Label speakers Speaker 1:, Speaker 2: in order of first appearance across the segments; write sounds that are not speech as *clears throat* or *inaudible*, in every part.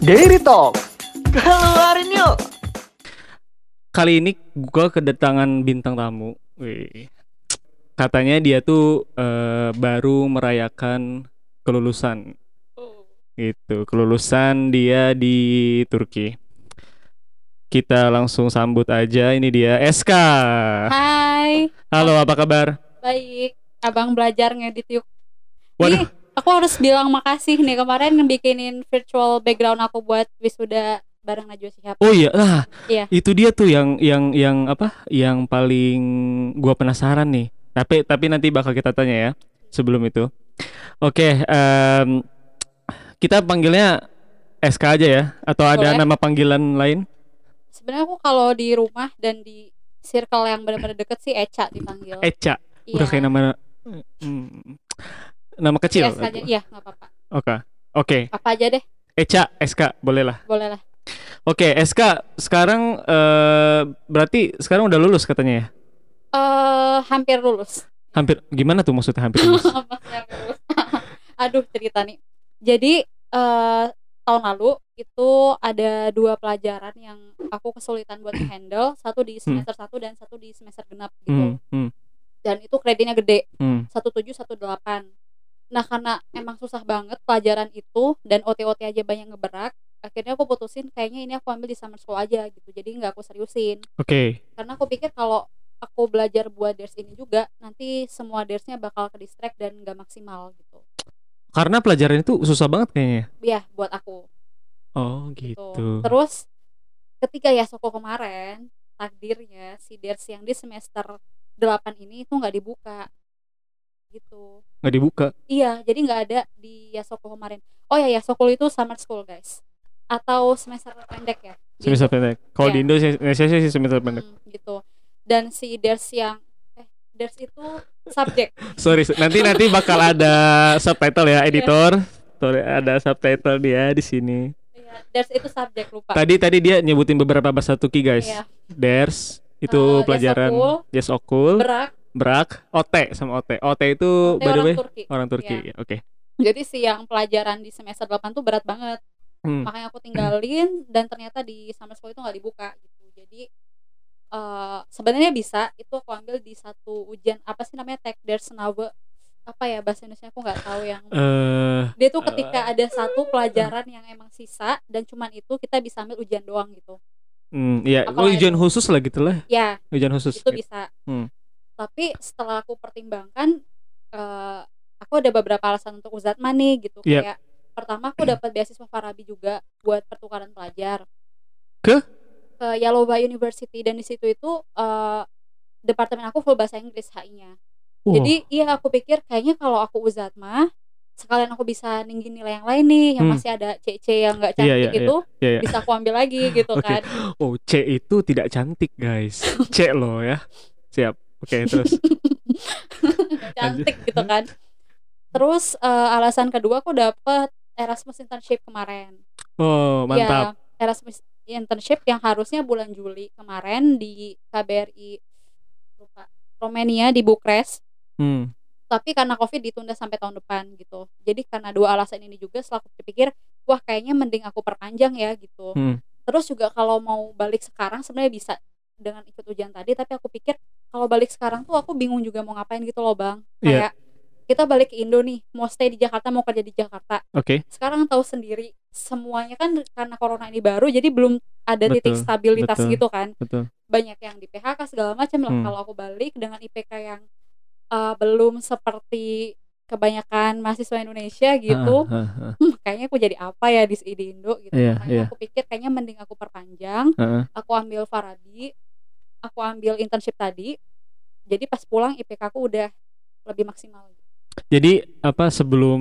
Speaker 1: Daily Talk. Keluarin yuk.
Speaker 2: Kali ini gua kedatangan bintang tamu. Wih. Katanya dia tuh eh, baru merayakan kelulusan. Gitu, kelulusan dia di Turki. Kita langsung sambut aja. Ini dia SK.
Speaker 3: Hai,
Speaker 2: Halo, apa kabar?
Speaker 3: baik. Abang belajar ngedit yuk.
Speaker 2: Waduh.
Speaker 3: Nih, aku harus bilang makasih nih kemarin ngebikinin virtual background aku buat wisuda bareng Najwa Shihab.
Speaker 2: Oh iya, lah.
Speaker 3: Iya.
Speaker 2: Itu dia tuh yang yang yang apa? Yang paling gua penasaran nih. Tapi tapi nanti bakal kita tanya ya sebelum itu. Oke, em, kita panggilnya SK aja ya atau ada
Speaker 3: Boleh.
Speaker 2: nama panggilan lain?
Speaker 3: Sebenarnya aku kalau di rumah dan di circle yang benar-benar deket sih Eca dipanggil.
Speaker 2: Eca.
Speaker 3: Iya.
Speaker 2: Udah kayak nama hmm, nama kecil.
Speaker 3: Iya, saja. Iya, nggak apa-apa.
Speaker 2: Oke. Oke,
Speaker 3: Apa aja deh,
Speaker 2: Eca, SK, boleh lah.
Speaker 3: boleh lah.
Speaker 2: Oke, SK sekarang eh berarti sekarang udah lulus katanya ya?
Speaker 3: Eh, hampir lulus.
Speaker 2: Hampir gimana tuh maksudnya hampir lulus? *laughs*
Speaker 3: Hampir lulus? *laughs* Aduh, cerita nih. Jadi eh tahun lalu itu ada dua pelajaran yang aku kesulitan buat *clears throat* handle, satu di semester 1 dan satu di semester genap gitu.
Speaker 2: Hmm, hmm,
Speaker 3: Dan itu kreditnya gede,
Speaker 2: hmm.
Speaker 3: 17 18. Nah, karena emang susah banget pelajaran itu dan OT-OT aja banyak ngeberak, akhirnya aku putusin kayaknya ini aku ambil di summer school aja gitu. Jadi nggak aku seriusin.
Speaker 2: Oke.
Speaker 3: Karena aku pikir kalau aku belajar buat ders ini juga, nanti semua dersnya bakal ke distract dan nggak maksimal gitu.
Speaker 2: Karena pelajaran itu susah banget kayaknya.
Speaker 3: Ya, buat aku
Speaker 2: Oh
Speaker 3: gitu.
Speaker 2: gitu.
Speaker 3: Terus ketika Yasoko kemarin, takdirnya si ders yang di semester 8 ini itu nggak dibuka gitu.
Speaker 2: Nggak dibuka.
Speaker 3: Iya, jadi nggak ada di Yasoko kemarin. Oh ya, Yasoko itu summer school guys, atau semester pendek ya.
Speaker 2: Semester pendek. Kalau
Speaker 3: Iya.
Speaker 2: di Indonesia sih semester pendek.
Speaker 3: Hmm, gitu. Dan si ders yang eh ders itu subjek. *laughs*
Speaker 2: Sorry, nanti nanti bakal ada subtitle ya editor. Sorry, ada subtitle dia di sini.
Speaker 3: Iya, ders itu subjek lupa.
Speaker 2: Tadi tadi dia nyebutin beberapa bahasa Turki guys.
Speaker 3: Iya.
Speaker 2: Ders itu
Speaker 3: Eh,
Speaker 2: pelajaran Yes Okul,
Speaker 3: berak,
Speaker 2: Brak, OT sama OT. OT itu
Speaker 3: OT
Speaker 2: by the
Speaker 3: orang
Speaker 2: way
Speaker 3: Turki.
Speaker 2: orang Turki.
Speaker 3: Iya.
Speaker 2: ya, Oke.
Speaker 3: Jadi si yang pelajaran di semester 8 tuh berat banget.
Speaker 2: Hmm.
Speaker 3: Makanya aku tinggalin dan ternyata di summer school itu nggak dibuka gitu. Jadi eh sebenarnya bisa itu aku ambil di satu ujian apa sih namanya Tech Ders Nawe apa ya bahasa Indonesia aku nggak tahu yang
Speaker 2: Eh,
Speaker 3: dia tuh ketika ada satu pelajaran yang emang sisa dan cuman itu kita bisa ambil ujian doang gitu
Speaker 2: hmm, ya,
Speaker 3: Apa
Speaker 2: oh, ujian khusus lah gitu lah.
Speaker 3: ya
Speaker 2: Ujian khusus.
Speaker 3: itu bisa
Speaker 2: Hmm.
Speaker 3: Tapi setelah aku pertimbangkan eh aku ada beberapa alasan untuk uzatma nih gitu
Speaker 2: Iya.
Speaker 3: kayak pertama aku dapat beasiswa Farabi juga buat pertukaran pelajar
Speaker 2: Ke?
Speaker 3: ke Yalova University dan di situ itu eh departemen aku full bahasa Inggris HI-nya
Speaker 2: Wow.
Speaker 3: jadi iya aku pikir kayaknya kalau aku uzatma sekalian aku bisa ninggin nilai yang lain nih yang
Speaker 2: Hmm.
Speaker 3: masih ada CC yang nggak
Speaker 2: Iya,
Speaker 3: cantik
Speaker 2: iya,
Speaker 3: itu
Speaker 2: Iya, iya.
Speaker 3: bisa aku ambil lagi *laughs* gitu
Speaker 2: Oke.
Speaker 3: kan
Speaker 2: Oh, C itu tidak cantik, guys. C loh ya. Siap. Oke, terus. *laughs*
Speaker 3: cantik gitu kan terus eh, alasan kedua aku dapet Erasmus internship kemarin
Speaker 2: Oh, mantap.
Speaker 3: ya Erasmus internship yang harusnya bulan Juli kemarin di KBRI lupa Romania di Bucharest
Speaker 2: Hmm.
Speaker 3: tapi karena covid ditunda sampai tahun depan gitu jadi karena dua alasan ini juga setelah aku pikir wah kayaknya mending aku perpanjang ya gitu
Speaker 2: Hmm.
Speaker 3: terus juga kalau mau balik sekarang sebenarnya bisa dengan ikut ujian tadi tapi aku pikir kalau balik sekarang tuh aku bingung juga mau ngapain gitu loh bang
Speaker 2: Iya.
Speaker 3: kayak kita balik ke Indo nih mau stay di Jakarta mau kerja di Jakarta
Speaker 2: Oke.
Speaker 3: sekarang tahu sendiri semuanya kan karena corona ini baru jadi belum ada titik
Speaker 2: Betul,
Speaker 3: stabilitas
Speaker 2: betul.
Speaker 3: gitu kan
Speaker 2: Betul.
Speaker 3: banyak yang di PHK segala macam lah
Speaker 2: Hmm.
Speaker 3: kalau aku balik dengan IPK yang uh, belum seperti kebanyakan mahasiswa Indonesia gitu
Speaker 2: Ah, ah, ah.
Speaker 3: hmm, kayaknya aku jadi apa ya di, di Indo gitu
Speaker 2: Iya,
Speaker 3: makanya
Speaker 2: iya.
Speaker 3: aku pikir kayaknya mending aku perpanjang
Speaker 2: Ah, ah.
Speaker 3: aku ambil Farabi aku ambil internship tadi jadi pas pulang IPK aku udah lebih maksimal
Speaker 2: Jadi apa sebelum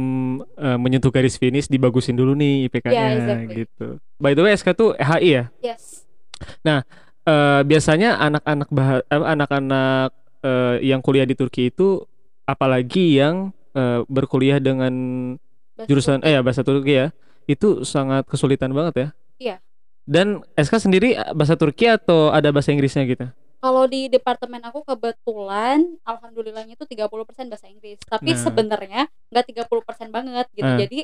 Speaker 2: eh, menyentuh garis finish dibagusin dulu nih IPK-nya
Speaker 3: Yeah, exactly.
Speaker 2: gitu. By the way SK tuh HI ya.
Speaker 3: yes
Speaker 2: Eh, biasanya anak-anak bah- anak-anak eh, yang kuliah di Turki itu apalagi yang eh, berkuliah dengan
Speaker 3: Bahasa
Speaker 2: jurusan
Speaker 3: Turki.
Speaker 2: eh ya bahasa Turki ya, itu sangat kesulitan banget ya.
Speaker 3: Iya.
Speaker 2: Dan SK sendiri eh, bahasa Turki atau ada bahasa Inggrisnya gitu?
Speaker 3: Kalau di departemen aku kebetulan alhamdulillahnya itu 30% bahasa Inggris. Tapi
Speaker 2: Nah.
Speaker 3: sebenarnya nggak 30% banget gitu.
Speaker 2: Eh.
Speaker 3: Jadi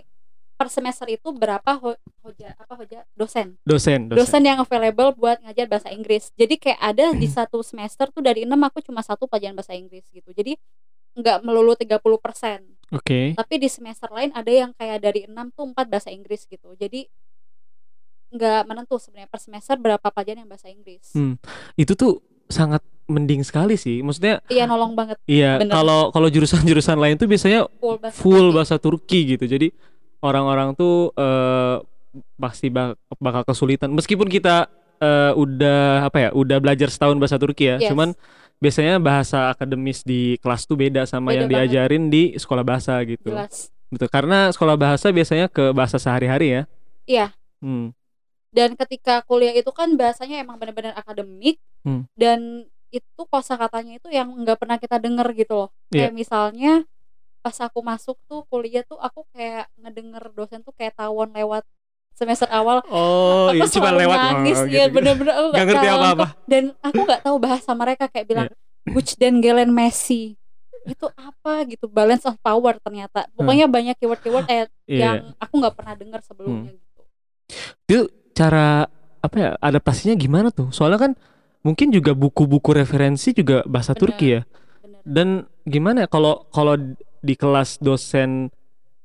Speaker 3: per semester itu berapa ho- hoja apa hoja dosen
Speaker 2: dosen dosen,
Speaker 3: dosen yang available buat ngajar bahasa Inggris. Jadi kayak ada di satu semester tuh dari enam aku cuma satu pelajaran bahasa Inggris gitu. Jadi nggak melulu 30%.
Speaker 2: oke
Speaker 3: Tapi di semester lain ada yang kayak dari enam tuh empat bahasa Inggris gitu. Jadi nggak menentu sebenarnya per semester berapa pelajaran yang bahasa Inggris.
Speaker 2: Hmm. itu tuh sangat mending sekali sih maksudnya
Speaker 3: Iya nolong banget
Speaker 2: iya kalau kalau jurusan-jurusan lain tuh biasanya
Speaker 3: full bahasa.
Speaker 2: full
Speaker 3: Turki.
Speaker 2: bahasa Turki gitu. Jadi orang-orang tuh eh, pasti bak- bakal kesulitan. Meskipun kita eh, udah apa ya, udah belajar setahun bahasa Turki ya.
Speaker 3: Yes.
Speaker 2: Cuman biasanya bahasa akademis di kelas tuh beda sama
Speaker 3: Beda
Speaker 2: yang
Speaker 3: banget.
Speaker 2: diajarin di sekolah bahasa gitu.
Speaker 3: Jelas.
Speaker 2: Betul. Karena sekolah bahasa biasanya ke bahasa sehari-hari ya.
Speaker 3: Iya.
Speaker 2: Hmm.
Speaker 3: Dan ketika kuliah itu kan bahasanya emang benar-benar akademik
Speaker 2: Hmm.
Speaker 3: dan itu kosakatanya itu yang nggak pernah kita denger gitu loh.
Speaker 2: Iya.
Speaker 3: Kayak misalnya pas aku masuk tuh kuliah tuh aku kayak ngedenger dosen tuh kayak tawon lewat semester awal
Speaker 2: Oh, *laughs*
Speaker 3: aku
Speaker 2: iya, cuma lewat
Speaker 3: nangis
Speaker 2: oh,
Speaker 3: ya
Speaker 2: gitu.
Speaker 3: bener-bener aku *laughs*
Speaker 2: Nggak ngerti apa-apa.
Speaker 3: dan aku nggak tahu bahasa mereka kayak bilang Gucci dan Galen Messi itu apa gitu balance of power ternyata pokoknya banyak keyword-keyword eh,
Speaker 2: Iya.
Speaker 3: yang aku nggak pernah dengar sebelumnya gitu
Speaker 2: Itu cara apa ya adaptasinya gimana tuh? Soalnya kan mungkin juga buku-buku referensi juga bahasa
Speaker 3: Bener.
Speaker 2: Turki ya.
Speaker 3: bener
Speaker 2: Dan gimana ya kalau kalau di kelas dosen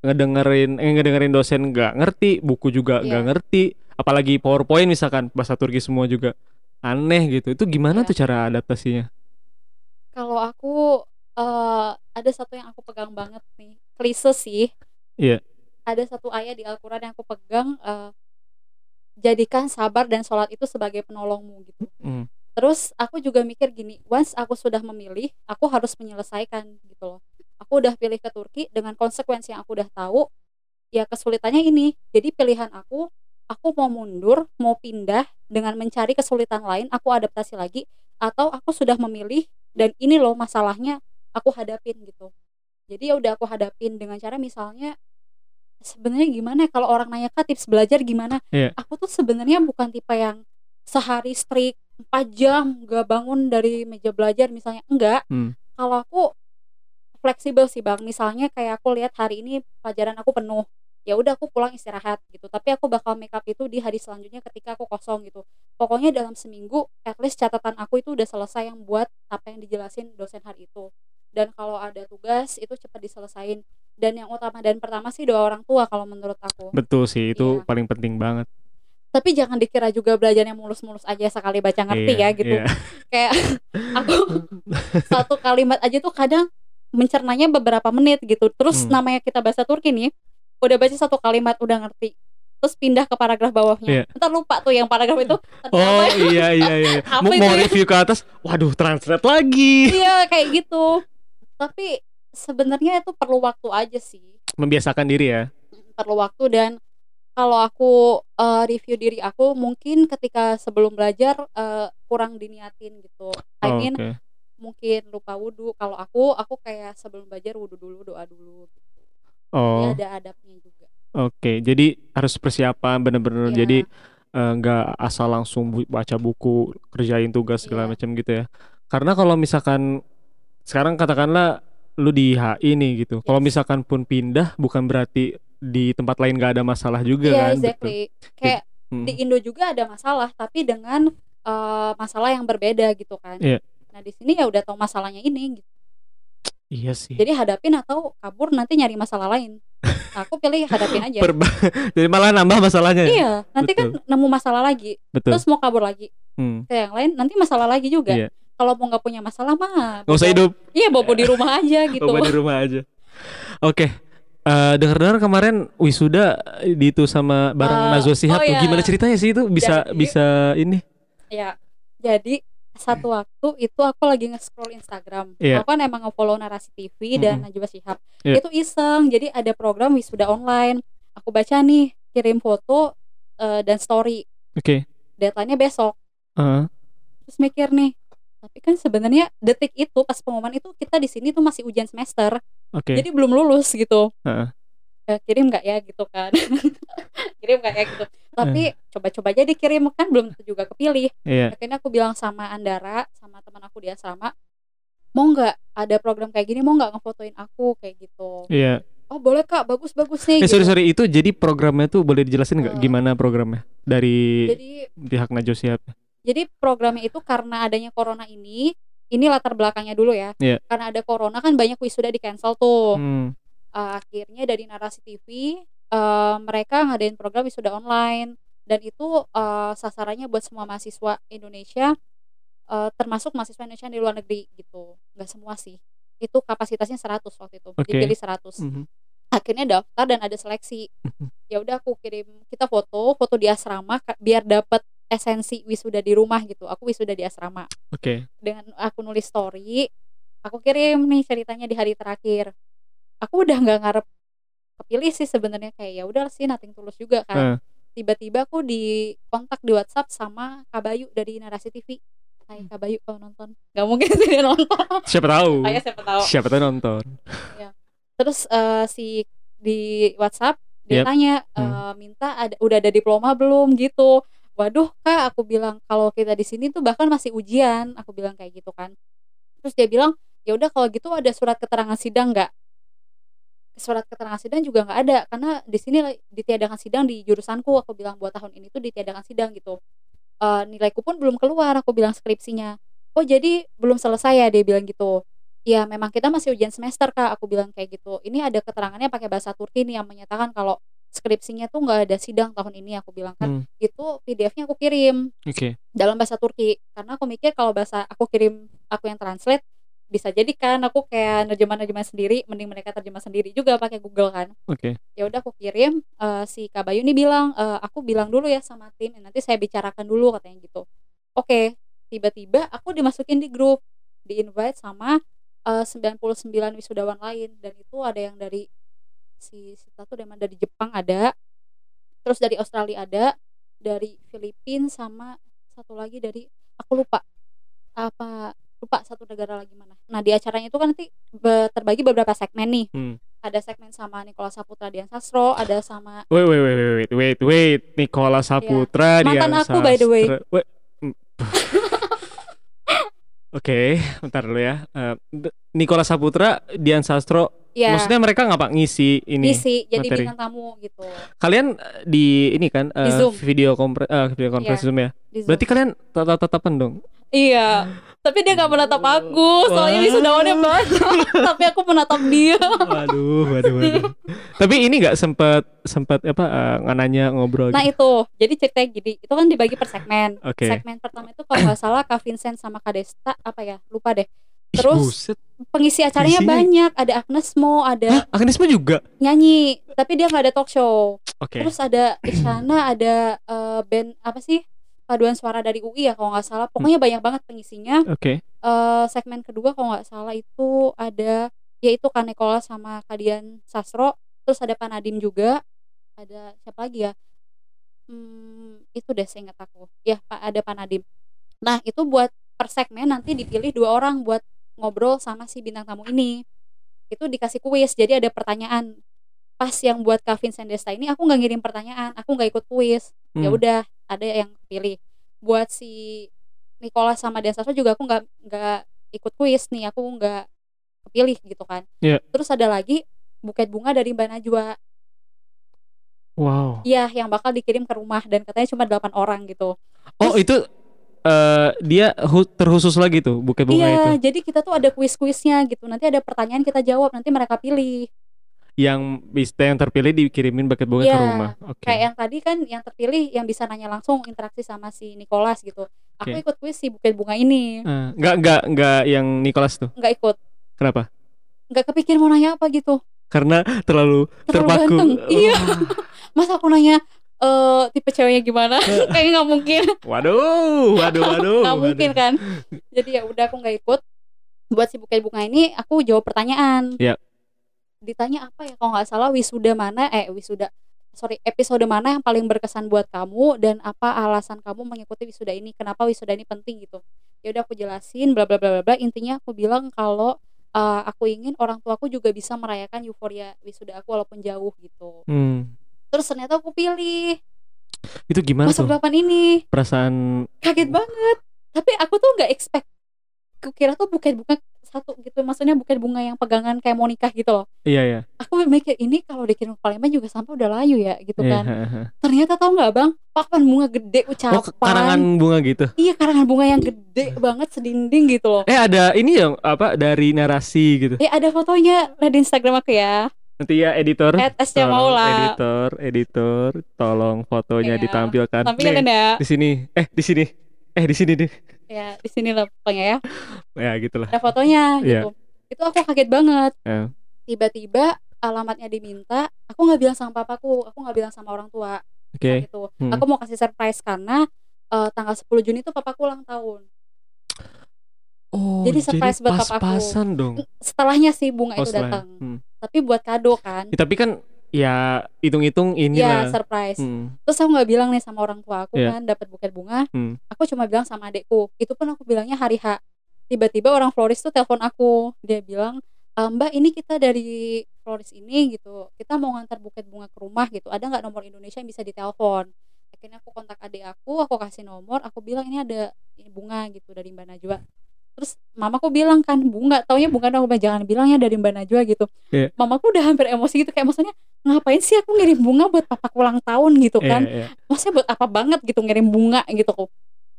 Speaker 2: ngedengerin eh, ngedengerin dosen nggak ngerti, buku juga nggak
Speaker 3: Iya.
Speaker 2: ngerti, apalagi PowerPoint misalkan bahasa Turki semua juga aneh gitu. Itu gimana
Speaker 3: Iya.
Speaker 2: tuh cara adaptasinya?
Speaker 3: kalau aku eh, ada satu yang aku pegang banget nih klise sih
Speaker 2: Iya.
Speaker 3: ada satu ayat di Al-Quran yang aku pegang eh, jadikan sabar dan sholat itu sebagai penolongmu gitu.
Speaker 2: Hmm.
Speaker 3: terus aku juga mikir gini once aku sudah memilih aku harus menyelesaikan gitu loh. Aku udah pilih ke Turki dengan konsekuensi yang aku udah tahu ya kesulitannya ini. Jadi pilihan aku aku mau mundur mau pindah dengan mencari kesulitan lain aku adaptasi lagi atau aku sudah memilih dan ini loh masalahnya aku hadapin gitu. Jadi ya udah aku hadapin dengan cara misalnya sebenarnya gimana ya? Kalau orang nanya kak tips belajar gimana?
Speaker 2: Iya.
Speaker 3: aku tuh sebenarnya bukan tipe yang sehari strict 4 jam gak bangun dari meja belajar misalnya. Enggak.
Speaker 2: Hmm.
Speaker 3: kalau aku fleksibel sih bang. Misalnya kayak aku lihat hari ini pelajaran aku penuh ya udah aku pulang istirahat gitu. Tapi aku bakal make up itu di hari selanjutnya ketika aku kosong gitu. Pokoknya dalam seminggu at least catatan aku itu udah selesai yang buat apa yang dijelasin dosen hari itu dan kalau ada tugas itu cepat diselesain dan yang utama dan pertama sih doa orang tua kalau menurut aku
Speaker 2: Betul sih, itu
Speaker 3: Iya.
Speaker 2: paling penting banget.
Speaker 3: tapi jangan dikira juga belajarnya mulus-mulus aja sekali baca ngerti
Speaker 2: Iya,
Speaker 3: ya gitu
Speaker 2: iya. *laughs*
Speaker 3: kayak aku *laughs* satu kalimat aja tuh kadang mencernanya beberapa menit gitu terus
Speaker 2: Hmm.
Speaker 3: namanya kita bahasa Turki nih udah baca satu kalimat udah ngerti terus pindah ke paragraf bawahnya
Speaker 2: Iya.
Speaker 3: ntar lupa tuh yang paragraf itu
Speaker 2: Oh
Speaker 3: ya?
Speaker 2: iya iya iya. *laughs* Mau,
Speaker 3: itu
Speaker 2: mau
Speaker 3: ya?
Speaker 2: review ke atas, waduh translate lagi.
Speaker 3: iya kayak gitu tapi sebenarnya itu perlu waktu aja sih
Speaker 2: Membiasakan diri ya.
Speaker 3: perlu waktu dan kalau aku eh, review diri aku mungkin ketika sebelum belajar eh, kurang diniatin gitu I
Speaker 2: Oh,
Speaker 3: mean
Speaker 2: Oke.
Speaker 3: mungkin lupa wudhu kalau aku aku kayak sebelum belajar wudhu dulu doa dulu gitu.
Speaker 2: Oh.
Speaker 3: Ya, ada adabnya juga
Speaker 2: Oke, jadi harus persiapan bener-bener.
Speaker 3: Iya.
Speaker 2: Jadi eh, nggak asal langsung baca buku, kerjain tugas segala
Speaker 3: Iya.
Speaker 2: macam gitu ya. Karena kalau misalkan sekarang katakanlah lu di HI nih gitu. Kalau
Speaker 3: Yes.
Speaker 2: misalkan pun pindah, bukan berarti di tempat lain nggak ada masalah juga
Speaker 3: Iya
Speaker 2: kan? Betul.
Speaker 3: exactly kayak
Speaker 2: Hmm.
Speaker 3: di Indo juga ada masalah tapi dengan eh, masalah yang berbeda gitu kan
Speaker 2: Iya.
Speaker 3: nah di sini ya udah tahu masalahnya ini gitu.
Speaker 2: Iya sih.
Speaker 3: jadi hadapin atau kabur nanti nyari masalah lain *laughs* Nah, aku pilih hadapin aja
Speaker 2: Perba- *laughs* jadi malah nambah masalahnya. ya?
Speaker 3: iya nanti kan nemu masalah lagi
Speaker 2: Betul.
Speaker 3: terus mau kabur lagi
Speaker 2: Hmm.
Speaker 3: ke yang lain nanti masalah lagi juga
Speaker 2: Iya.
Speaker 3: Kalau mau nggak punya masalah mah
Speaker 2: Nggak usah
Speaker 3: bobo-
Speaker 2: hidup.
Speaker 3: iya bobo di rumah aja *laughs* gitu
Speaker 2: Coba di rumah aja. Oke. Eh dengar-dengar kemarin wisuda di itu sama bareng
Speaker 3: Eh,
Speaker 2: Najwa Shihab
Speaker 3: oh
Speaker 2: tuh.
Speaker 3: iya.
Speaker 2: Gimana ceritanya sih itu bisa
Speaker 3: Jadi-
Speaker 2: bisa ini?
Speaker 3: ya jadi satu waktu itu aku lagi nge-scroll Instagram
Speaker 2: Iya.
Speaker 3: aku kan emang nge-follow Narasi TV dan
Speaker 2: Mm-mm.
Speaker 3: Najwa Shihab
Speaker 2: Iya.
Speaker 3: itu iseng jadi ada program wisuda online aku baca nih kirim foto eh, dan story
Speaker 2: Oke.
Speaker 3: deadline-nya besok
Speaker 2: Heeh.
Speaker 3: terus mikir nih tapi kan sebenarnya detik itu pas pengumuman itu kita di sini tuh masih ujian semester
Speaker 2: Oke.
Speaker 3: jadi belum lulus gitu
Speaker 2: Heeh.
Speaker 3: Eh, kirim nggak ya gitu kan *laughs* kirim nggak ya gitu tapi
Speaker 2: Eh.
Speaker 3: coba-coba aja dikirim kan belum tentu juga kepilih
Speaker 2: Iya.
Speaker 3: akhirnya aku bilang sama Andara sama teman aku di asrama mau nggak ada program kayak gini mau nggak ngefotoin aku kayak gitu
Speaker 2: Iya.
Speaker 3: oh boleh kak bagus bagus nih
Speaker 2: Eh sorry
Speaker 3: gitu.
Speaker 2: sorry itu jadi programnya tuh boleh dijelasin nggak
Speaker 3: Eh,
Speaker 2: gimana programnya dari
Speaker 3: jadi
Speaker 2: pihak Najwa Shihab?
Speaker 3: Jadi programnya itu karena adanya corona ini ini latar belakangnya dulu ya
Speaker 2: Iya.
Speaker 3: karena ada corona kan banyak wisuda di cancel tuh
Speaker 2: Hmm.
Speaker 3: Uh, akhirnya dari narasi TV uh, mereka ngadain program wisuda online dan itu uh, sasarannya buat semua mahasiswa Indonesia uh, termasuk mahasiswa Indonesia yang di luar negeri gitu nggak semua sih itu kapasitasnya 100 waktu itu
Speaker 2: Oke.
Speaker 3: dipilih 100
Speaker 2: Mhm.
Speaker 3: akhirnya daftar dan ada seleksi
Speaker 2: Mhm.
Speaker 3: ya udah aku kirim kita foto foto di asrama biar dapat esensi wisuda di rumah gitu. Aku wisuda di asrama.
Speaker 2: Oke.
Speaker 3: dengan aku nulis story aku kirim nih ceritanya di hari terakhir. Aku udah nggak ngarep kepilih sih sebenarnya kayak ya udah sih nating tulus juga kan. Tiba-tiba aku di kontak di WhatsApp sama Kabayu dari Narasi TV Hai Kabayu kalau nonton? Nggak mungkin sih dia nonton.
Speaker 2: Siapa tahu?
Speaker 3: Ayah siapa tahu.
Speaker 2: Siapa tahu nonton.
Speaker 3: terus eh, si di WhatsApp dia
Speaker 2: Yep.
Speaker 3: tanya
Speaker 2: Hmm.
Speaker 3: eh, minta ada udah ada diploma belum gitu waduh kak aku bilang kalau kita di sini tuh bahkan masih ujian. Aku bilang kayak gitu kan. Terus dia bilang ya udah kalau gitu ada surat keterangan sidang nggak? Surat keterangan sidang juga nggak ada karena di sini ditiadakan sidang di jurusanku. Aku bilang buat tahun ini tuh ditiadakan sidang gitu. Eh, nilaiku pun belum keluar aku bilang skripsinya. Oh jadi belum selesai ya? Dia bilang gitu. Ya memang kita masih ujian semester kak aku bilang kayak gitu. Ini ada keterangannya pakai bahasa Turki nih yang menyatakan kalau skripsinya tuh nggak ada sidang tahun ini aku bilang kan
Speaker 2: Hmm.
Speaker 3: itu PDF-nya aku kirim
Speaker 2: Oke.
Speaker 3: dalam bahasa Turki karena aku mikir kalau bahasa aku kirim aku yang translate bisa jadi kan aku kayak nerjemah-nerjemah sendiri mending mereka terjemah sendiri juga pakai Google kan
Speaker 2: Oke.
Speaker 3: ya udah aku kirim eh, si Kabayu ini bilang eh, aku bilang dulu ya sama tim nanti saya bicarakan dulu katanya gitu oke tiba-tiba aku dimasukin di grup di invite sama eh, 99 wisudawan lain dan itu ada yang dari si Sita tuh dari mana? dari Jepang ada terus dari Australia ada dari Filipina sama satu lagi dari aku lupa apa lupa satu negara lagi mana nah di acaranya itu kan nanti terbagi beberapa segmen nih
Speaker 2: Hmm.
Speaker 3: ada segmen sama Nikola Saputra Dian Sastro ada sama
Speaker 2: Wait, wait, wait, wait, wait, wait. Nikola Saputra
Speaker 3: Iya. Mantan
Speaker 2: Dian
Speaker 3: aku, by the way.
Speaker 2: Wait. *laughs* Oke, bentar dulu ya. Eh, D- Nikola Saputra, Dian Sastro,
Speaker 3: ya
Speaker 2: maksudnya mereka nggak pak ngisi ini?
Speaker 3: isi jadi
Speaker 2: materi.
Speaker 3: bintang tamu gitu
Speaker 2: Kalian eh, di ini kan eh,
Speaker 3: Di Zoom.
Speaker 2: video kompre eh, video conference
Speaker 3: Iya.
Speaker 2: Zoom ya?
Speaker 3: di Zoom.
Speaker 2: Berarti kalian tatap-tatapan dong?
Speaker 3: iya tapi dia nggak menatap aku soalnya wisudawannya banyak *laughs* tapi aku menatap dia
Speaker 2: Waduh, waduh, waduh. Tapi ini nggak sempat sempat apa eh, nanya ngobrol?
Speaker 3: nah
Speaker 2: gitu?
Speaker 3: itu jadi ceritanya gini itu kan dibagi per segmen
Speaker 2: Oke.
Speaker 3: segmen pertama itu kalau nggak salah Kak Vincent sama Kak Desta apa ya lupa deh terus
Speaker 2: buset.
Speaker 3: pengisi acaranya
Speaker 2: Isinya-
Speaker 3: banyak ada Agnes Mo ada
Speaker 2: Hah, Agnesmo juga?
Speaker 3: nyanyi tapi dia nggak ada talk show
Speaker 2: Oke.
Speaker 3: Terus ada Isyana, ada eh, band apa sih? Paduan suara dari UI ya kalau nggak salah. Pokoknya banyak banget pengisinya.
Speaker 2: Oke.
Speaker 3: Eh, segmen kedua kalau nggak salah itu ada yaitu Kak Nikola sama Kadian Sastro. Terus ada Panadim juga. Ada siapa lagi ya? Hmm, itu deh seingat aku. Ya, Pak ada Panadim. Nah, itu buat per segmen nanti dipilih dua orang buat ngobrol sama si bintang tamu ini. Itu dikasih kuis, jadi ada pertanyaan. Pas yang buat Kak Vincent Desta ini aku nggak ngirim pertanyaan, aku nggak ikut kuis ya
Speaker 2: Hmm.
Speaker 3: udah ada yang pilih buat si Nicola sama Sastro juga aku nggak nggak ikut kuis nih aku nggak kepilih gitu kan
Speaker 2: Iya.
Speaker 3: terus ada lagi buket bunga dari Mbak Najwa
Speaker 2: Wow.
Speaker 3: iya yang bakal dikirim ke rumah dan katanya cuma 8 orang gitu
Speaker 2: Oh itu eh dia hu- terkhusus lagi tuh buket bunga
Speaker 3: iya
Speaker 2: itu.
Speaker 3: jadi kita tuh ada kuis-kuisnya gitu nanti ada pertanyaan kita jawab nanti mereka pilih
Speaker 2: Yang bisa yang terpilih dikirimin buket bunga ke
Speaker 3: Iya,
Speaker 2: rumah. Oke.
Speaker 3: kayak yang tadi kan yang terpilih yang bisa nanya langsung interaksi sama si Nicholas gitu aku ikut kuis si buket bunga ini
Speaker 2: Eh, nggak nggak nggak yang Nicholas tuh.
Speaker 3: nggak ikut
Speaker 2: Kenapa?
Speaker 3: nggak kepikir mau nanya apa gitu
Speaker 2: Karena terlalu,
Speaker 3: Terlalu
Speaker 2: terpaku.
Speaker 3: ganteng, iya.
Speaker 2: Oh, *laughs*
Speaker 3: masa aku nanya eh tipe ceweknya gimana? *laughs* Kayaknya nggak mungkin.
Speaker 2: Waduh, waduh, waduh.
Speaker 3: nggak mungkin
Speaker 2: waduh.
Speaker 3: kan? Jadi ya udah aku nggak ikut. Buat si buket bunga ini aku jawab pertanyaan.
Speaker 2: Iya.
Speaker 3: ditanya apa ya? Kalau nggak salah wisuda mana? Eh wisuda. Sorry episode mana yang paling berkesan buat kamu? Dan apa alasan kamu mengikuti wisuda ini? Kenapa wisuda ini penting gitu? Ya udah aku jelasin bla bla bla bla bla. Intinya aku bilang kalau eh, aku ingin orang tuaku juga bisa merayakan euforia wisuda aku walaupun jauh gitu.
Speaker 2: Hmm.
Speaker 3: Terus ternyata aku pilih.
Speaker 2: Itu gimana
Speaker 3: masuk delapan ini?
Speaker 2: Perasaan
Speaker 3: kaget banget. Tapi aku tuh nggak expect. Kukira tuh bukan bukan satu gitu. Maksudnya bukan bunga yang pegangan kayak mau nikah gitu loh.
Speaker 2: Iya ya.
Speaker 3: aku mikir ini kalau dikirim ke Palembang juga sampai udah layu ya gitu
Speaker 2: Iya,
Speaker 3: kan. ternyata tau nggak bang? Papan bunga gede ucapan.
Speaker 2: Oh, karangan bunga gitu.
Speaker 3: iya karangan bunga yang gede banget sedinding gitu loh.
Speaker 2: Eh ada ini yang apa dari narasi gitu.
Speaker 3: eh ada fotonya. Di Instagram aku ya
Speaker 2: Nanti ya editor.
Speaker 3: at
Speaker 2: tolong
Speaker 3: Maula
Speaker 2: Editor, editor, tolong fotonya
Speaker 3: Iya.
Speaker 2: ditampilkan.
Speaker 3: tampilin
Speaker 2: Nih,
Speaker 3: ya
Speaker 2: di sini. Eh, di sini. Eh, di sini nih.
Speaker 3: ya di sini lah pokoknya ya
Speaker 2: Ya, gitulah.
Speaker 3: ada fotonya
Speaker 2: Iya.
Speaker 3: gitu itu aku kaget banget
Speaker 2: Iya.
Speaker 3: tiba-tiba alamatnya diminta aku nggak bilang sama papaku aku nggak bilang sama orang tua
Speaker 2: Oke.
Speaker 3: saat itu
Speaker 2: Hmm.
Speaker 3: aku mau kasih surprise karena eh, tanggal 10 Juni itu papaku ulang tahun
Speaker 2: Oh,
Speaker 3: Jadi surprise buat papaku.
Speaker 2: pas-pasan dong.
Speaker 3: setelahnya sih bunga
Speaker 2: Oh,
Speaker 3: itu datang
Speaker 2: hmm.
Speaker 3: Tapi buat kado kan.
Speaker 2: Ya, tapi kan ya hitung-hitung
Speaker 3: ya
Speaker 2: inilah.
Speaker 3: surprise.
Speaker 2: Hmm.
Speaker 3: terus aku nggak bilang nih sama orang tua aku
Speaker 2: Iya.
Speaker 3: kan dapat buket bunga.
Speaker 2: Hmm.
Speaker 3: aku cuma bilang sama adekku itu pun aku bilangnya hari H. Tiba-tiba orang florist tuh telepon aku. Dia bilang "E, mbak ini kita dari florist ini gitu kita mau ngantar buket bunga ke rumah gitu. Ada nggak nomor Indonesia yang bisa ditelepon? Akhirnya aku kontak adik aku aku kasih nomor. Aku bilang ini ada ini bunga gitu dari Mbak Najwa terus mamaku bilang kan bunga taunya bunga dong Mbak, jangan bilangnya dari Mbak Najwa gitu
Speaker 2: Iya.
Speaker 3: mamaku udah hampir emosi gitu kayak maksudnya ngapain sih aku ngirim bunga buat papaku ulang tahun gitu kan
Speaker 2: Iya, iya.
Speaker 3: maksudnya buat apa banget gitu ngirim bunga gitu kok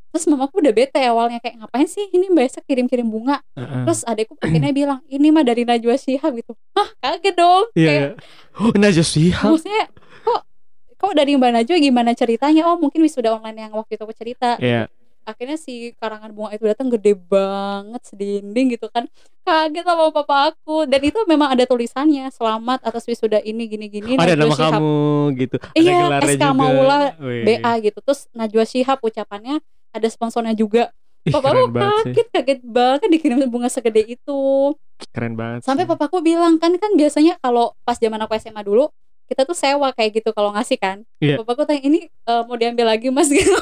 Speaker 3: terus mamaku udah bete awalnya kayak ngapain sih ini mbak Esa kirim-kirim bunga
Speaker 2: Heeh.
Speaker 3: terus adekku akhirnya bilang ini mah dari Najwa Shihab gitu hah kaget dong
Speaker 2: Iya,
Speaker 3: kayak
Speaker 2: iya. Oh, Najwa Shihab.
Speaker 3: maksudnya kok kok dari mbak Najwa gimana ceritanya oh mungkin wisuda online yang waktu itu aku cerita
Speaker 2: Iya.
Speaker 3: Akhirnya si karangan bunga itu datang gede banget sedinding gitu kan kaget sama papa aku dan itu memang ada tulisannya selamat atas wisuda ini gini gini
Speaker 2: Oh, ada nama kamu gitu. Ada
Speaker 3: Iya, SK
Speaker 2: juga.
Speaker 3: Maula
Speaker 2: Wih.
Speaker 3: BA gitu terus Najwa Shihab ucapannya ada sponsornya juga
Speaker 2: Ih,
Speaker 3: papaku
Speaker 2: keren banget sih.
Speaker 3: kaget kaget banget dikirim bunga segede itu
Speaker 2: Keren banget.
Speaker 3: sampai
Speaker 2: sih.
Speaker 3: papaku bilang kan kan biasanya kalau pas zaman aku SMA dulu kita tuh sewa kayak gitu kalau ngasih kan
Speaker 2: Iya.
Speaker 3: papaku tanya ini eh, mau diambil lagi mas *laughs* gitu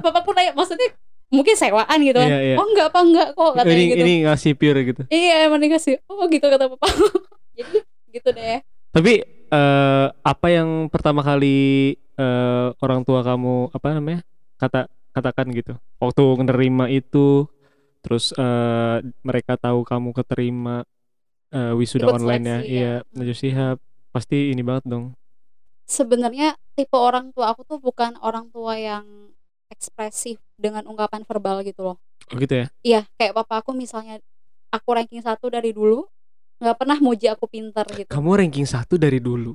Speaker 3: Papaku *laughs* nanya maksudnya mungkin sewaan gitu kan
Speaker 2: Iya, iya.
Speaker 3: oh enggak apa enggak kok katanya
Speaker 2: ini
Speaker 3: gitu
Speaker 2: ini ngasih pure gitu.
Speaker 3: iya emang dikasih oh gitu kata papa *laughs* jadi gitu deh
Speaker 2: Tapi eh apa yang pertama kali eh orang tua kamu apa namanya? kata katakan gitu. Waktu menerima itu terus eh mereka tahu kamu keterima eh, wisuda
Speaker 3: Ikut
Speaker 2: online ya. Iya,
Speaker 3: ya.
Speaker 2: Najwa Shihab. Pasti ini banget dong.
Speaker 3: Sebenarnya tipe orang tua aku tuh bukan orang tua yang ekspresif dengan ungkapan verbal gitu loh
Speaker 2: Oh gitu ya.
Speaker 3: iya kayak papa aku misalnya aku ranking satu dari dulu nggak pernah muji aku pinter gitu
Speaker 2: Kamu ranking satu dari dulu.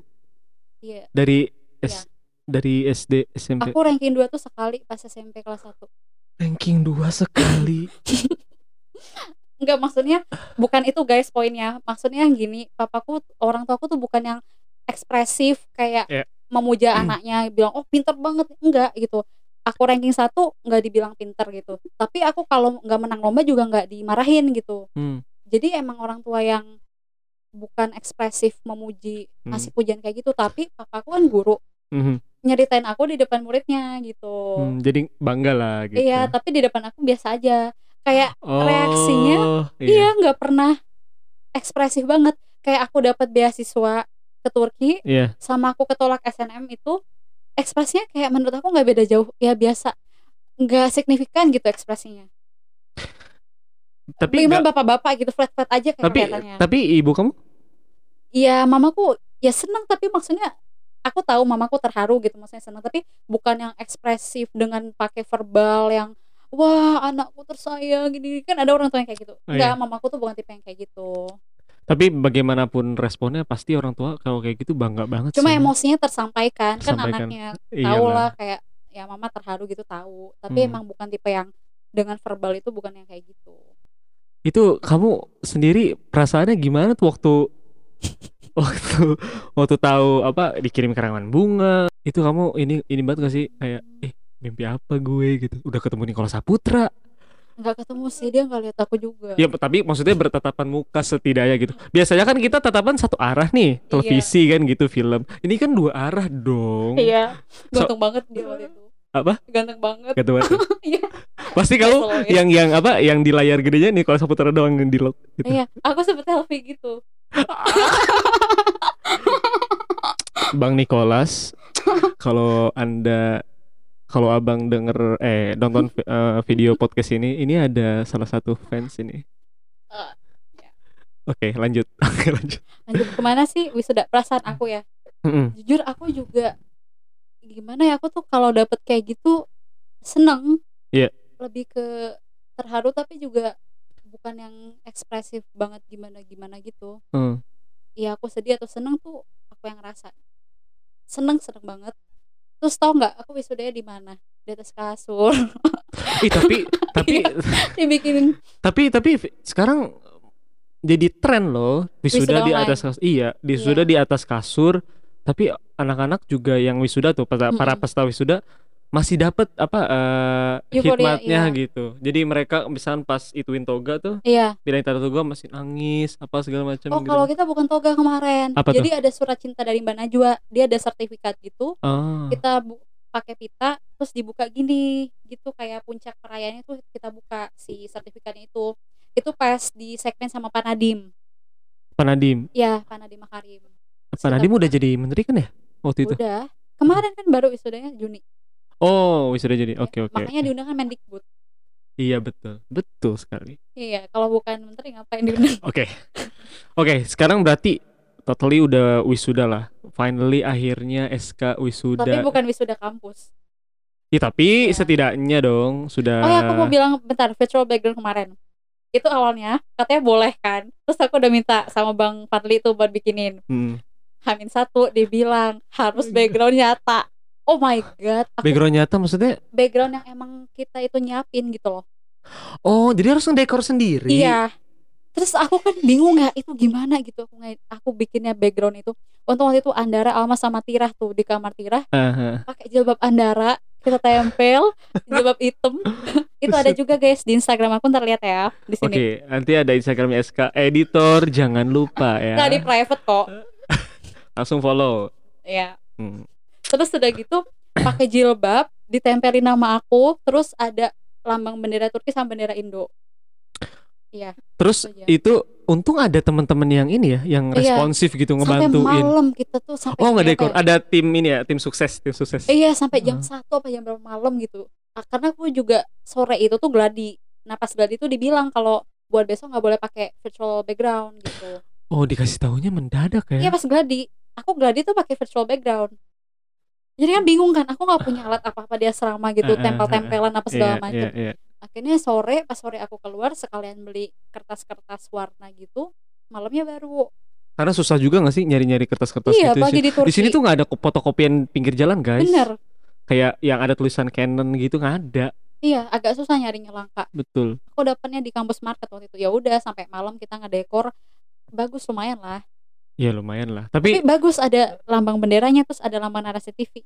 Speaker 3: iya
Speaker 2: Dari S
Speaker 3: Iya.
Speaker 2: dari SD SMP.
Speaker 3: aku ranking dua tuh sekali pas SMP kelas 1
Speaker 2: Ranking dua sekali. *laughs*
Speaker 3: Enggak maksudnya bukan itu guys poinnya maksudnya gini papaku orang tuaku tuh bukan yang ekspresif kayak
Speaker 2: Iya.
Speaker 3: memuja anaknya bilang oh pinter banget enggak gitu aku ranking satu nggak dibilang pinter gitu tapi aku kalau nggak menang lomba juga nggak dimarahin gitu
Speaker 2: Hmm.
Speaker 3: jadi emang orang tua yang bukan ekspresif memuji
Speaker 2: Hmm.
Speaker 3: ngasih pujian kayak gitu tapi papaku kan guru
Speaker 2: Mhm.
Speaker 3: nyeritain aku di depan muridnya gitu
Speaker 2: Hmm, jadi bangga lah gitu.
Speaker 3: iya tapi di depan aku biasa aja kayak
Speaker 2: Oh,
Speaker 3: reaksinya, iya nggak pernah ekspresif banget kayak aku dapat beasiswa ke Turki
Speaker 2: Iya.
Speaker 3: sama aku ketolak SNM itu ekspresinya kayak menurut aku nggak beda jauh ya biasa nggak signifikan gitu ekspresinya.
Speaker 2: Tapi
Speaker 3: Gimana bapak-bapak gitu flat-flat aja kayak
Speaker 2: tapi
Speaker 3: kelihatannya.
Speaker 2: tapi ibu kamu?
Speaker 3: Iya mamaku ya senang tapi maksudnya aku tahu mamaku terharu gitu maksudnya senang tapi bukan yang ekspresif dengan pakai verbal yang wah anakku tersayang gini kan ada orang tua yang kayak gitu.
Speaker 2: Oh,
Speaker 3: enggak
Speaker 2: iya.
Speaker 3: mamaku tuh bukan tipe yang kayak gitu
Speaker 2: Tapi bagaimanapun responnya pasti orang tua kalau kayak gitu bangga banget
Speaker 3: cuma
Speaker 2: sih.
Speaker 3: emosinya tersampaikan kan
Speaker 2: Tersampaikan.
Speaker 3: anaknya
Speaker 2: Iyalah.
Speaker 3: tahu lah kayak ya mama terharu gitu tahu tapi
Speaker 2: Hmm.
Speaker 3: emang bukan tipe yang dengan verbal itu bukan yang kayak gitu
Speaker 2: Itu kamu sendiri perasaannya gimana tuh waktu *laughs* waktu waktu tahu apa dikirim karangan bunga itu kamu ini ini banget gak sih kayak eh mimpi apa gue gitu udah ketemu Nikola Saputra
Speaker 3: nggak ketemu sih dia nggak lihat aku juga.
Speaker 2: Ya tapi maksudnya bertatapan muka setidaknya gitu. Biasanya kan kita tatapan satu arah nih televisi kan gitu film. Ini kan dua arah dong.
Speaker 3: Iya
Speaker 2: So-
Speaker 3: ganteng banget dia waktu itu.
Speaker 2: Apa?
Speaker 3: ganteng banget.
Speaker 2: Gak tahu *laughs*
Speaker 3: iya.
Speaker 2: Pasti kamu
Speaker 3: ya.
Speaker 2: yang yang apa yang di layar gedenya nih kalau Saputra doang yang di lock gitu.
Speaker 3: iya aku sempet selfie gitu. *laughs*
Speaker 2: Bang Nicholas, *laughs* kalau anda kalau abang denger eh nonton eh, video podcast ini, ini ada salah satu fans ini
Speaker 3: Eh,
Speaker 2: Oke, lanjut. *laughs* Oke, lanjut.
Speaker 3: lanjut ke mana sih wisuda perasaan aku ya
Speaker 2: Mm-mm.
Speaker 3: jujur aku juga gimana ya aku tuh kalau dapet kayak gitu seneng
Speaker 2: Iya.
Speaker 3: lebih ke terharu tapi juga bukan yang ekspresif banget gimana gimana gitu
Speaker 2: Hmm.
Speaker 3: ya aku sedih atau seneng tuh aku yang rasa seneng seneng banget terus tau nggak aku wisudanya di mana di atas kasur *laughs*
Speaker 2: Ih, tapi *laughs* tapi
Speaker 3: dibikinin
Speaker 2: tapi tapi sekarang jadi tren loh wisuda
Speaker 3: Wisuda
Speaker 2: di atas kasur. Iya, wisuda
Speaker 3: Iya.
Speaker 2: di atas kasur. Tapi anak-anak juga yang wisuda tuh para, para peserta wisuda masih dapat apa
Speaker 3: Euforia,
Speaker 2: hikmatnya
Speaker 3: iya.
Speaker 2: gitu. Jadi mereka misalnya pas ituin toga tuh,
Speaker 3: iya
Speaker 2: pindahin tata toga masih nangis apa segala macam
Speaker 3: oh
Speaker 2: gitu.
Speaker 3: kalau kita bukan toga kemarin
Speaker 2: Apa tuh?
Speaker 3: jadi ada surat cinta dari mbak Najwa dia ada sertifikat gitu
Speaker 2: Ah.
Speaker 3: kita pakai pita terus dibuka gini gitu kayak puncak perayaannya tuh kita buka si sertifikatnya itu itu pas di segmen sama Pak Nadim
Speaker 2: Pak Nadim.
Speaker 3: ya Pak Nadim Makarim
Speaker 2: Pak Nadim udah jadi menteri kan ya waktu itu?
Speaker 3: udah kemarin kan baru wisudanya Juni
Speaker 2: Oh, wisuda jadi. Oke, oke.
Speaker 3: makanya diundangkan Mendikbud
Speaker 2: Iya, betul. Betul sekali.
Speaker 3: iya kalau bukan menteri ngapain diundang *laughs*
Speaker 2: Oke. Oke, sekarang berarti totally udah wisuda lah. Finally akhirnya SK wisuda.
Speaker 3: tapi bukan wisuda kampus
Speaker 2: Ya, tapi
Speaker 3: Iya.
Speaker 2: setidaknya dong sudah
Speaker 3: oh ya aku mau bilang bentar virtual background kemarin itu awalnya katanya boleh kan terus aku udah minta sama Bang Fadli tuh buat bikinin
Speaker 2: Hmm.
Speaker 3: Hamin satu dibilang harus *laughs* background nyata oh my god aku
Speaker 2: Background nyata maksudnya?
Speaker 3: Background yang emang kita itu nyiapin gitu loh.
Speaker 2: Oh, jadi harus ngedekor sendiri.
Speaker 3: iya. Terus aku kan bingung ya itu gimana gitu. Aku aku bikinnya background itu. Untung waktu itu Andara Alma sama Tirah tuh di kamar Tirah.
Speaker 2: Aha.
Speaker 3: pakai jilbab Andara kita tempel *laughs* jilbab hitam. Itu ada juga guys di Instagram aku ntar lihat ya di
Speaker 2: Oke,
Speaker 3: sini
Speaker 2: nanti ada Instagram SK editor, jangan lupa ya.
Speaker 3: nggak di private kok. *laughs*
Speaker 2: Langsung follow.
Speaker 3: ya
Speaker 2: Hmm.
Speaker 3: Terus udah gitu pakai jilbab ditempelin nama aku terus ada lambang bendera Turki sama bendera Indo
Speaker 2: Terus
Speaker 3: Itu
Speaker 2: untung ada teman-teman yang ini ya, yang
Speaker 3: Iya.
Speaker 2: responsif gitu
Speaker 3: sampai
Speaker 2: ngebantuin.
Speaker 3: malam kita tuh sampai
Speaker 2: Oh, nggak dekor. Ada tim ini ya, tim sukses, tim sukses.
Speaker 3: iya sampai jam satu apa jam berapa malam gitu Ah, karena aku juga sore itu tuh gladi nah pas gladi tuh dibilang kalau buat besok nggak boleh pakai virtual background gitu
Speaker 2: Oh, dikasih tahunya mendadak ya.
Speaker 3: iya pas gladi aku gladi tuh pakai virtual background jadi kan bingung kan aku nggak punya alat apa apa di asrama gitu tempel-tempelan apa segala
Speaker 2: Iya,
Speaker 3: macam
Speaker 2: iya, iya.
Speaker 3: akhirnya sore pas sore aku keluar sekalian beli kertas-kertas warna gitu malamnya baru.
Speaker 2: Karena susah juga gak sih nyari-nyari kertas-kertas
Speaker 3: iya
Speaker 2: gitu
Speaker 3: di Turki.
Speaker 2: Di sini tuh nggak ada fotokopian pinggir jalan, guys.
Speaker 3: bener.
Speaker 2: Kayak yang ada tulisan Canon gitu nggak ada.
Speaker 3: iya agak susah nyarinya langka.
Speaker 2: Betul.
Speaker 3: aku dapetnya di kampus market waktu itu. Ya udah sampai malam kita ngedekor. Bagus lumayan lah
Speaker 2: Ya lumayan lah.
Speaker 3: tapi
Speaker 2: Tapi
Speaker 3: bagus ada lambang benderanya terus ada lambang narasi TV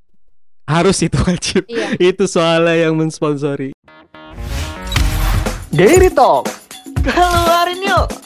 Speaker 2: harus itu wajib.
Speaker 3: iya *laughs*
Speaker 2: itu soalnya yang mensponsori.
Speaker 1: Daily Talk. Keluarin yuk.